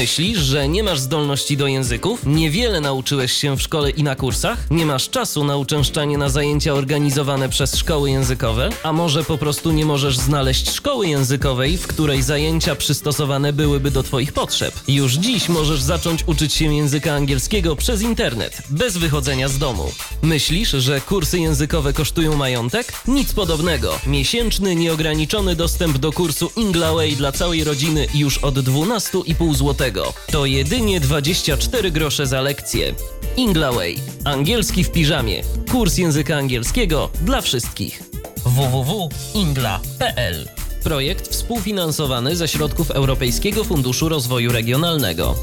Myślisz, że nie masz zdolności do języków? Niewiele nauczyłeś się w szkole i na kursach? Nie masz czasu na uczęszczanie na zajęcia organizowane przez szkoły językowe? A może po prostu nie możesz znaleźć szkoły językowej, w której zajęcia przystosowane byłyby do Twoich potrzeb? Już dziś możesz zacząć uczyć się języka angielskiego przez internet, bez wychodzenia z domu. Myślisz, że kursy językowe kosztują majątek? Nic podobnego. Miesięczny, nieograniczony dostęp do kursu Inglaway dla całej rodziny już od 12,5 zł. To jedynie 24 grosze za lekcję. Inglaway. Angielski w piżamie. Kurs języka angielskiego dla wszystkich. www.ingla.pl Projekt współfinansowany ze środków Europejskiego Funduszu Rozwoju Regionalnego.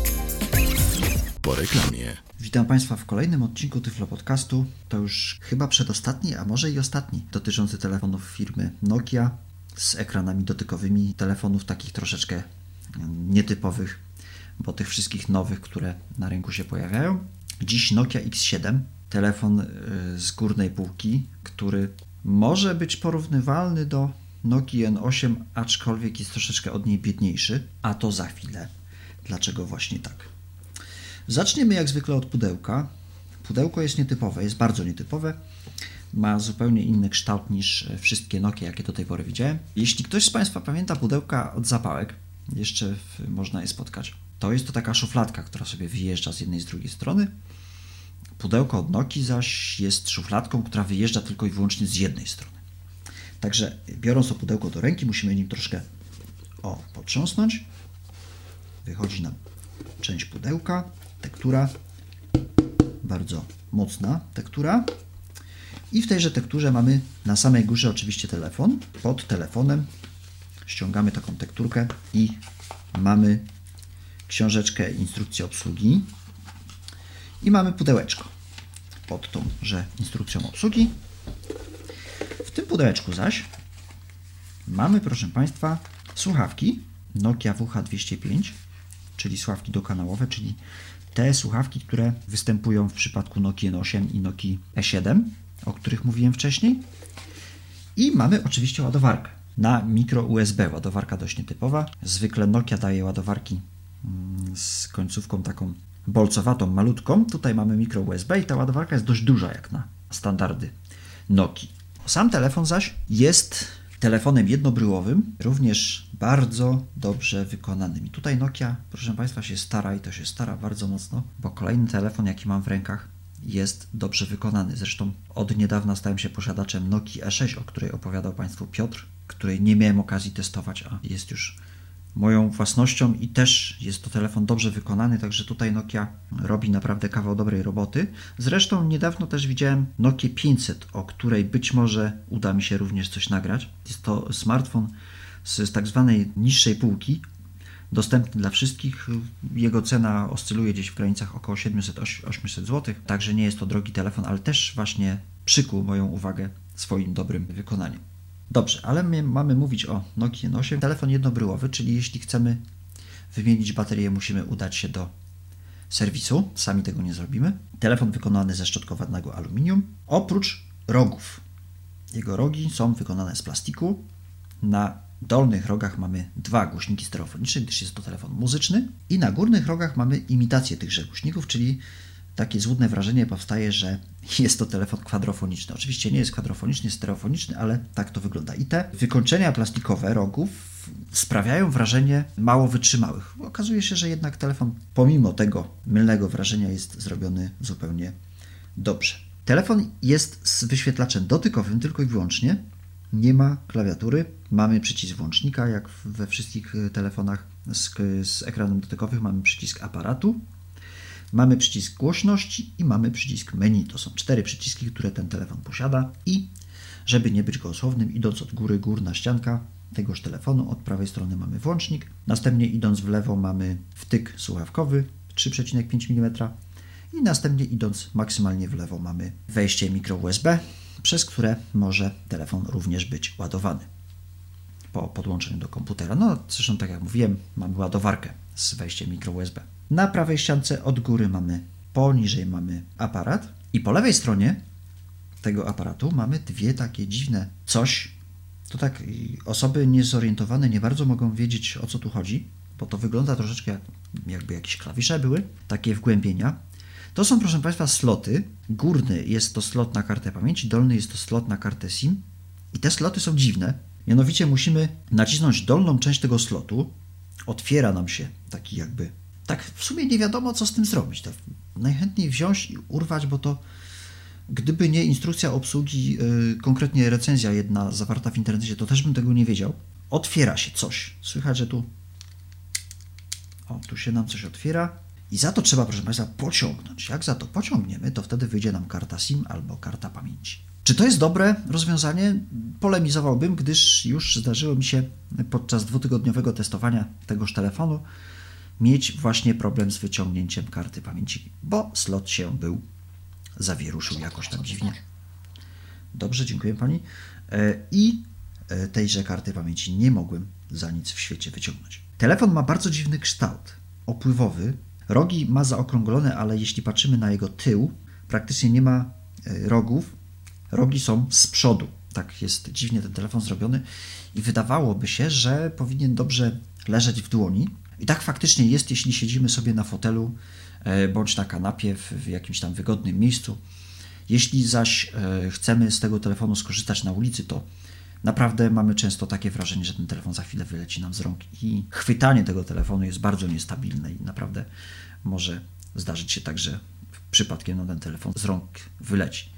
Po reklamie. Witam Państwa w kolejnym odcinku Tyflo Podcastu. To już chyba przedostatni, a może i ostatni, dotyczący telefonów firmy Nokia z ekranami dotykowymi, telefonów takich troszeczkę nietypowych, bo tych wszystkich nowych, które na rynku się pojawiają. Dziś Nokia X7, telefon y, z górnej półki, który może być porównywalny do Nokii N8, aczkolwiek jest troszeczkę od niej biedniejszy, a to za chwilę. Dlaczego właśnie tak? Zaczniemy jak zwykle od pudełka. Pudełko jest nietypowe, jest bardzo nietypowe. Ma zupełnie inny kształt niż wszystkie Nokia, jakie do tej pory widziałem. Jeśli ktoś z Państwa pamięta pudełka od zapałek, jeszcze można je spotkać. To jest to taka szufladka, która sobie wyjeżdża z jednej i z drugiej strony. Pudełko od Nokii zaś jest szufladką, która wyjeżdża tylko i wyłącznie z jednej strony. Także biorąc to pudełko do ręki, musimy nim troszkę o, potrząsnąć. Wychodzi nam część pudełka, tektura, bardzo mocna tektura. I w tejże tekturze mamy na samej górze oczywiście telefon. Pod telefonem ściągamy taką tekturkę i mamy książeczkę instrukcji obsługi i mamy pudełeczko pod tą, że instrukcją obsługi. W tym pudełeczku zaś mamy, proszę Państwa, słuchawki Nokia WH205, czyli słuchawki dokanałowe, czyli te słuchawki, które występują w przypadku Nokia N8 i Nokia E7, o których mówiłem wcześniej. I mamy oczywiście ładowarkę na mikro USB, ładowarka dość nietypowa. Zwykle Nokia daje ładowarki z końcówką taką bolcowatą, malutką. Tutaj mamy mikro USB i ta ładowarka jest dość duża jak na standardy Nokii. Sam telefon zaś jest telefonem jednobryłowym, również bardzo dobrze wykonanym. I tutaj Nokia, proszę Państwa, się stara i to się stara bardzo mocno, bo kolejny telefon, jaki mam w rękach, jest dobrze wykonany. Zresztą od niedawna stałem się posiadaczem Nokii E6, o której opowiadał Państwu Piotr, której nie miałem okazji testować, a jest już moją własnością i też jest to telefon dobrze wykonany, także tutaj Nokia robi naprawdę kawał dobrej roboty. Zresztą niedawno też widziałem Nokia 500, o której być może uda mi się również coś nagrać. Jest to smartfon z tak zwanej niższej półki, dostępny dla wszystkich. Jego cena oscyluje gdzieś w granicach około 700-800 zł, także nie jest to drogi telefon, ale też właśnie przykuł moją uwagę swoim dobrym wykonaniem. Dobrze, ale my mamy mówić o Nokia N8. Telefon jednobryłowy, czyli jeśli chcemy wymienić baterię, musimy udać się do serwisu. Sami tego nie zrobimy. Telefon wykonany ze szczotkowanego aluminium. Oprócz rogów. Jego rogi są wykonane z plastiku. Na dolnych rogach mamy dwa głośniki stereofoniczne, gdyż jest to telefon muzyczny. I na górnych rogach mamy imitację tychże głośników, czyli takie złudne wrażenie powstaje, że jest to telefon kwadrofoniczny. Oczywiście nie jest kwadrofoniczny, jest stereofoniczny, ale tak to wygląda. I te wykończenia plastikowe rogów sprawiają wrażenie mało wytrzymałych. Okazuje się, że jednak telefon, pomimo tego mylnego wrażenia, jest zrobiony zupełnie dobrze. Telefon jest z wyświetlaczem dotykowym tylko i wyłącznie. Nie ma klawiatury. Mamy przycisk włącznika, jak we wszystkich telefonach z, z ekranem dotykowym mamy przycisk aparatu. Mamy przycisk głośności i mamy przycisk menu. To są cztery przyciski, które ten telefon posiada i żeby nie być gołosłownym, idąc od góry górna ścianka tegoż telefonu, od prawej strony mamy włącznik, następnie idąc w lewo mamy wtyk słuchawkowy 3,5 mm i następnie idąc maksymalnie w lewo mamy wejście mikro USB, przez które może telefon również być ładowany po podłączeniu do komputera. No, zresztą tak jak mówiłem, mamy ładowarkę z wejściem mikro USB. Na prawej ściance od góry mamy poniżej mamy aparat i po lewej stronie tego aparatu mamy dwie takie dziwne coś. To tak osoby niezorientowane nie bardzo mogą wiedzieć o co tu chodzi, bo to wygląda troszeczkę jak, jakby jakieś klawisze były, takie wgłębienia. To są, proszę Państwa, sloty. Górny jest to slot na kartę pamięci, dolny jest to slot na kartę SIM. I te sloty są dziwne. Mianowicie musimy nacisnąć dolną część tego slotu. Otwiera nam się taki jakby. Tak w sumie nie wiadomo, co z tym zrobić. Tak najchętniej wziąć i urwać, bo to gdyby nie instrukcja obsługi, yy, konkretnie recenzja jedna zawarta w internecie, to też bym tego nie wiedział. Otwiera się coś. Słychać, że tu. O, tu się nam coś otwiera. I za to trzeba, proszę Państwa, pociągnąć. Jak za to pociągniemy, to wtedy wyjdzie nam karta SIM albo karta pamięci. Czy to jest dobre rozwiązanie? Polemizowałbym, gdyż już zdarzyło mi się podczas dwutygodniowego testowania tegoż telefonu mieć właśnie problem z wyciągnięciem karty pamięci, bo slot się był zawieruszył jakoś tam dziwnie. Dobrze, dziękuję Pani. E, I e, tejże karty pamięci nie mogłem za nic w świecie wyciągnąć. Telefon ma bardzo dziwny kształt, opływowy. Rogi ma zaokrąglone, ale jeśli patrzymy na jego tył, praktycznie nie ma e, rogów. Rogi są z przodu. Tak jest dziwnie ten telefon zrobiony i wydawałoby się, że powinien dobrze leżeć w dłoni. I tak faktycznie jest, jeśli siedzimy sobie na fotelu bądź na kanapie w, jakimś tam wygodnym miejscu. Jeśli zaś chcemy z tego telefonu skorzystać na ulicy, to Naprawdę mamy często takie wrażenie, że ten telefon za chwilę wyleci nam z rąk i chwytanie tego telefonu jest bardzo niestabilne i naprawdę może zdarzyć się tak, że przypadkiem no, ten telefon z rąk wyleci.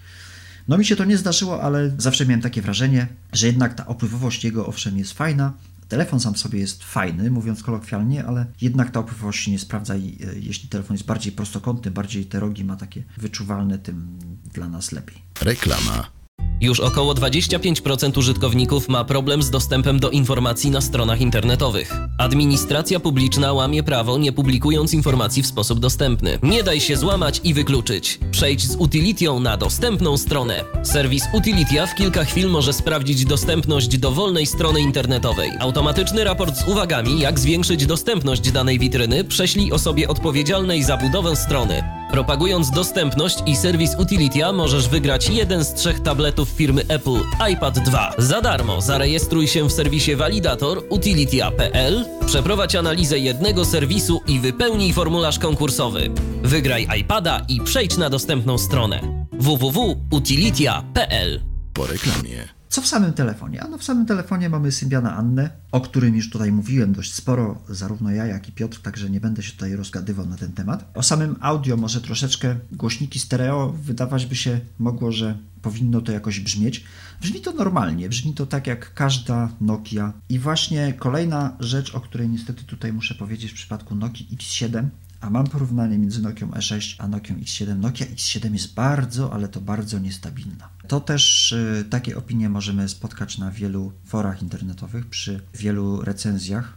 No mi się to nie zdarzyło, ale zawsze miałem takie wrażenie, że jednak ta opływowość jego owszem jest fajna, Telefon sam sobie jest fajny, mówiąc kolokwialnie, ale jednak ta opływowość się nie sprawdza i e, jeśli telefon jest bardziej prostokątny, bardziej te rogi ma takie wyczuwalne, tym dla nas lepiej. Reklama. Już około 25% użytkowników ma problem z dostępem do informacji na stronach internetowych. Administracja publiczna łamie prawo, nie publikując informacji w sposób dostępny. Nie daj się złamać i wykluczyć. Przejdź z Utilitią na dostępną stronę. Serwis Utilitia w kilka chwil może sprawdzić dostępność dowolnej strony internetowej. Automatyczny raport z uwagami, jak zwiększyć dostępność danej witryny, prześlij osobie odpowiedzialnej za budowę strony. Propagując dostępność i serwis Utilitia możesz wygrać jeden z trzech tabletów firmy Apple iPad 2. Za darmo zarejestruj się w serwisie Validator utilitia.pl, przeprowadź analizę jednego serwisu i wypełnij formularz konkursowy. Wygraj iPada i przejdź na dostępną stronę www.utilitia.pl. Po reklamie. Co w samym telefonie? Ano w samym telefonie mamy Symbiana Annę, o którym już tutaj mówiłem dość sporo, zarówno ja, jak i Piotr, także nie będę się tutaj rozgadywał na ten temat. O samym audio może troszeczkę głośniki stereo wydawać by się mogło, że powinno to jakoś brzmieć. Brzmi to normalnie, brzmi to tak jak każda Nokia. I właśnie kolejna rzecz, o której niestety tutaj muszę powiedzieć w przypadku Nokii X7, a mam porównanie między Nokią E6 a Nokią X7. Nokia X7 jest bardzo, ale to bardzo niestabilna. To też y, takie opinie możemy spotkać na wielu forach internetowych, przy wielu recenzjach,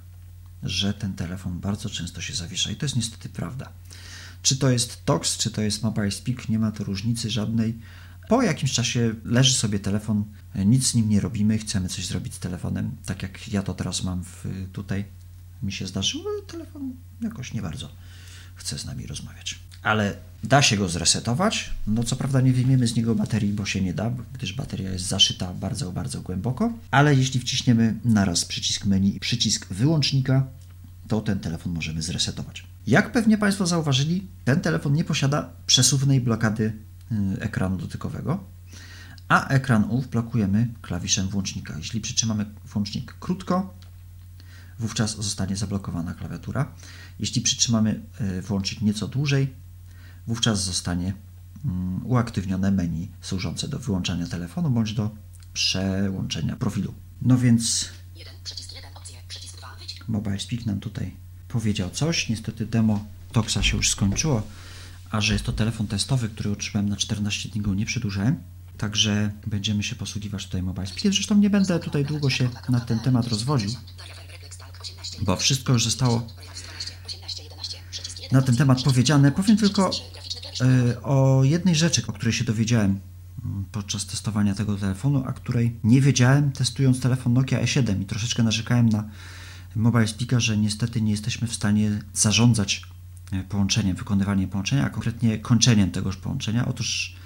że ten telefon bardzo często się zawiesza i to jest niestety prawda. Czy to jest TOX, czy to jest Mobile Speak, nie ma to różnicy żadnej. Po jakimś czasie leży sobie telefon, nic z nim nie robimy, chcemy coś zrobić z telefonem, tak jak ja to teraz mam w, tutaj, mi się zdarzyło, telefon jakoś nie bardzo chce z nami rozmawiać. Ale da się go zresetować. No co prawda nie wyjmiemy z niego baterii, bo się nie da, gdyż bateria jest zaszyta bardzo, bardzo głęboko. Ale jeśli wciśniemy naraz przycisk menu i przycisk wyłącznika, to ten telefon możemy zresetować. Jak pewnie Państwo zauważyli, ten telefon nie posiada przesuwnej blokady y, ekranu dotykowego, a ekran ów blokujemy klawiszem włącznika. Jeśli przytrzymamy włącznik krótko, wówczas zostanie zablokowana klawiatura. Jeśli przytrzymamy e, włącznik nieco dłużej, wówczas zostanie mm, uaktywnione menu służące do wyłączania telefonu bądź do przełączenia profilu. No więc Mobile Speak nam tutaj powiedział coś. Niestety demo Toxa się już skończyło, a że jest to telefon testowy, który otrzymałem na 14 dni, go nie przedłużałem. Także będziemy się posługiwać tutaj Mobile Speakiem. Zresztą nie będę tutaj długo się na ten temat rozwodził, bo wszystko już zostało na ten temat powiedziane. Powiem tylko e, o jednej rzeczy, o której się dowiedziałem mm, podczas testowania tego telefonu, a której nie wiedziałem testując telefon Nokia E7 i troszeczkę narzekałem na Mobile Speaker, że niestety nie jesteśmy w stanie zarządzać e, połączeniem, wykonywaniem połączenia, a konkretnie kończeniem tegoż połączenia. Otóż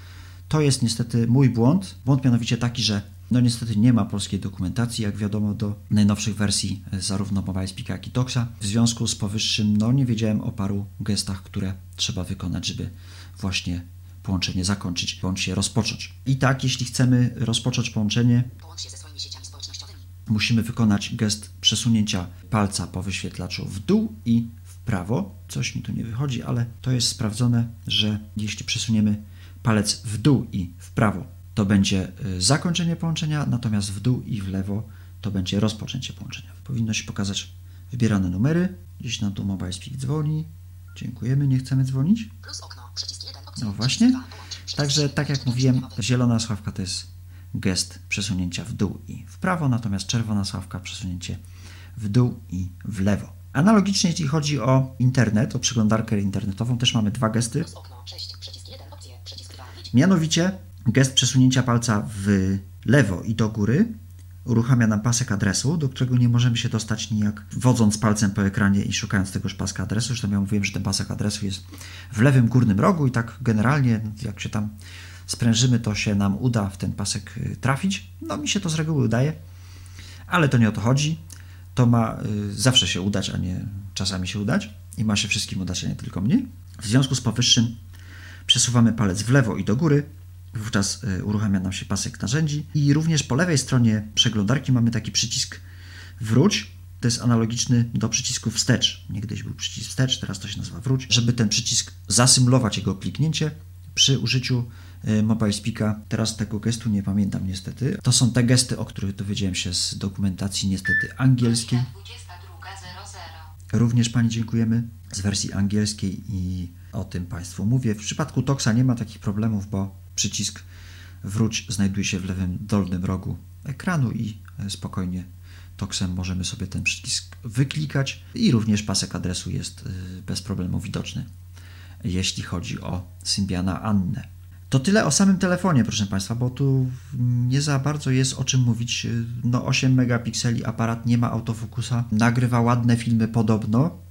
to jest niestety mój błąd. Błąd mianowicie taki, że no niestety nie ma polskiej dokumentacji, jak wiadomo, do najnowszych wersji e, zarówno MobileSpeak, jak i Toxa. W związku z powyższym, no nie wiedziałem o paru gestach, które trzeba wykonać, żeby właśnie połączenie zakończyć bądź się rozpocząć. I tak, jeśli chcemy rozpocząć połączenie, musimy wykonać gest przesunięcia palca po wyświetlaczu w dół i w prawo. Coś mi tu nie wychodzi, ale to jest sprawdzone, że jeśli przesuniemy palec w dół i w prawo, to będzie y, zakończenie połączenia, natomiast w dół i w lewo to będzie rozpoczęcie połączenia. Powinno się pokazać wybierane numery. Gdzieś nam tu Mobile Speak dzwoni. Dziękujemy, nie chcemy dzwonić. Plus okno. Przycisk 1. Opcja. No właśnie. Przycisk 2, połącz. Przycisk Także, 3, tak jak mówiłem, zielona sławka to jest gest przesunięcia w dół i w prawo, natomiast czerwona sławka przesunięcie w dół i w lewo. Analogicznie, jeśli chodzi o internet, o przeglądarkę internetową, też mamy dwa gesty. Plus okno. 6. Przycisk 1. Opcje. Przycisk 2. Idź. Mianowicie gest przesunięcia palca w lewo i do góry uruchamia nam pasek adresu, do którego nie możemy się dostać nijak wodząc palcem po ekranie i szukając tegoż paska adresu. Zresztą ja mówiłem, że ten pasek adresu jest w lewym górnym rogu i tak generalnie jak się tam sprężymy, to się nam uda w ten pasek y, trafić. No mi się to z reguły udaje, ale to nie o to chodzi. To ma y, zawsze się udać, a nie czasami się udać i ma się wszystkim udać, a nie tylko mnie. W związku z powyższym przesuwamy palec w lewo i do góry, wówczas y, uruchamia nam się pasek narzędzi i również po lewej stronie przeglądarki mamy taki przycisk wróć. To jest analogiczny do przycisku wstecz. Niegdyś był przycisk wstecz, teraz to się nazywa wróć. Żeby ten przycisk zasymulować jego kliknięcie przy użyciu y, Mobile Speaka, teraz tego gestu nie pamiętam niestety. To są te gesty, o których dowiedziałem się z dokumentacji niestety angielskiej. 22.00. Również Pani dziękujemy z wersji angielskiej i o tym Państwu mówię. W przypadku Toxa nie ma takich problemów, bo przycisk wróć znajduje się w lewym dolnym rogu ekranu i e, spokojnie Toxem możemy sobie ten przycisk wyklikać i również pasek adresu jest e, bez problemu widoczny, jeśli chodzi o Symbiana Annę. To tyle o samym telefonie, proszę Państwa, bo tu nie za bardzo jest o czym mówić. No 8 megapikseli aparat, nie ma autofokusa, nagrywa ładne filmy podobno.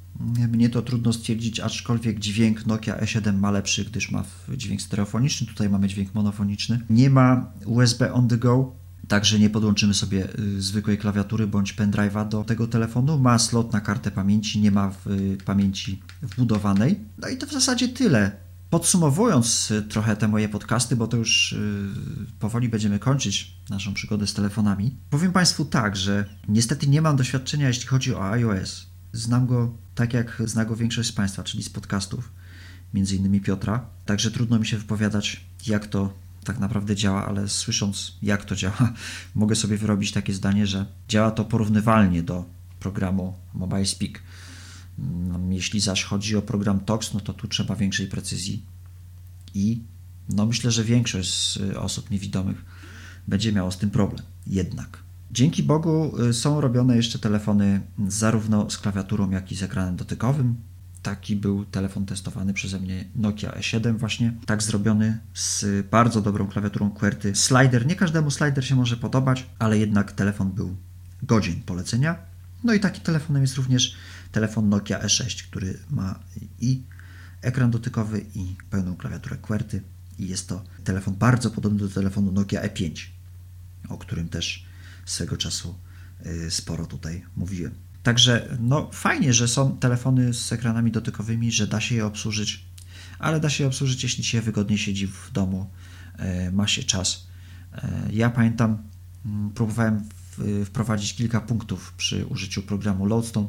Mnie to trudno stwierdzić, aczkolwiek dźwięk Nokia E7 ma lepszy, gdyż ma dźwięk stereofoniczny, tutaj mamy dźwięk monofoniczny. Nie ma USB on the go, Także nie podłączymy sobie y, zwykłej klawiatury bądź pendrive'a do tego telefonu. Ma slot na kartę pamięci, nie ma w, y, pamięci wbudowanej. No i to w zasadzie tyle. Podsumowując y, trochę te moje podcasty, bo to już powoli będziemy kończyć naszą przygodę z telefonami, powiem Państwu tak, że niestety nie mam doświadczenia, jeśli chodzi o iOS. Znam go tak, jak zna go większość z Państwa, czyli z podcastów, między innymi Piotra. Także trudno mi się wypowiadać, jak to tak naprawdę działa, ale słysząc, jak to działa, mogę sobie wyrobić takie zdanie, że działa to porównywalnie do programu Mobile Speak. Mm, Jeśli zaś chodzi o program TOX, no to tu trzeba większej precyzji i no myślę, że większość z y, osób niewidomych będzie miało z tym problem. Jednak. Dzięki Bogu y, są robione jeszcze telefony zarówno z klawiaturą, jak i z ekranem dotykowym. Taki był telefon testowany przeze mnie Nokia E7 właśnie, tak zrobiony z bardzo dobrą klawiaturą QWERTY. Slider, nie każdemu slider się może podobać, ale jednak telefon był godzien polecenia. No i takim telefonem jest również telefon Nokia E6, który ma i ekran dotykowy i pełną klawiaturę QWERTY i jest to telefon bardzo podobny do telefonu Nokia E5, o którym też swego czasu y, sporo tutaj mówiłem. Także no fajnie, że są telefony z ekranami dotykowymi, że da się je obsłużyć, ale da się je obsłużyć, jeśli się wygodnie siedzi w domu, e, ma się czas. E, Ja pamiętam, mm, próbowałem wprowadzić kilka punktów przy użyciu programu Lodestone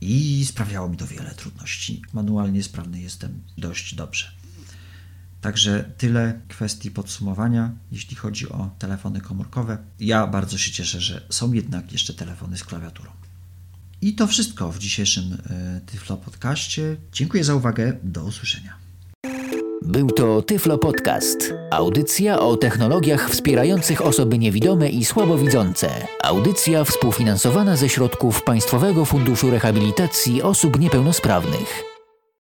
i sprawiało mi to wiele trudności. Manualnie sprawny jestem dość dobrze. Także tyle kwestii podsumowania, jeśli chodzi o telefony komórkowe. Ja bardzo się cieszę, że są jednak jeszcze telefony z klawiaturą. I to wszystko w dzisiejszym e, Tyflo Podcaście. Dziękuję za uwagę. Do usłyszenia. Był to Tyflo Podcast. Audycja o technologiach wspierających osoby niewidome i słabowidzące. Audycja współfinansowana ze środków Państwowego Funduszu Rehabilitacji Osób Niepełnosprawnych.